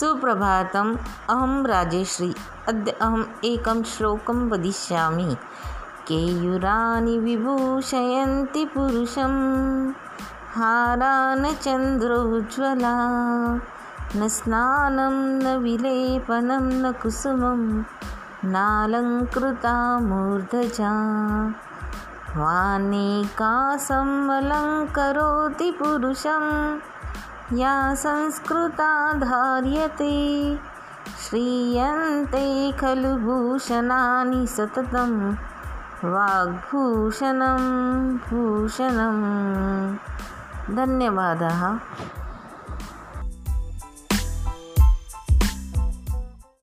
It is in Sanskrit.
सुप्रभातम्। अहं राजेश्री। अद्य अहम् एकं श्लोकं वदिष्यामि। केयुरानि विभूषयन्ति पुरुषं हारा न चन्द्रोज्ज्वला न स्नानं न विलेपनं न कुसुमं नालङ्कृता मूर्धजा। वानेकासमलङ्करोति पुरुषम् या संस्कृता धार्यते श्रीयन्ते खलु भूषणानि सततं वाग्भूषणं भूषणं धन्यवादः।